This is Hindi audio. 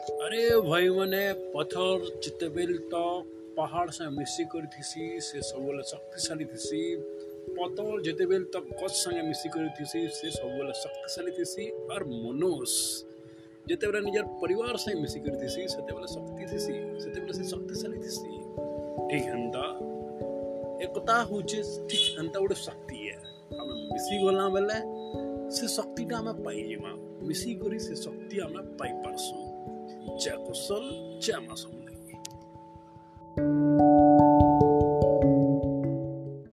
अरे वैवने पत्थर चितबेल तक तो पहाडसँग मिसिकर थिसी से सब शक्तिशाली थिसी पत्थर जितबेल तक तो कससँग मिसिकर थिसी से सबैलाई शक्तिशाली थिसी और मनोज। जेतेबेला निजर परिवार से मिसिकर थिसी सेतेबेला शक्ति थिसी से शक्तिशाली थी ठीक हन्ता एकता होचे, ठीक हन्ता गोटे शक्ति है। हम बेले से शक्ति ना हम मिसी करी शक्ति हम যা কুশল যা মাসুম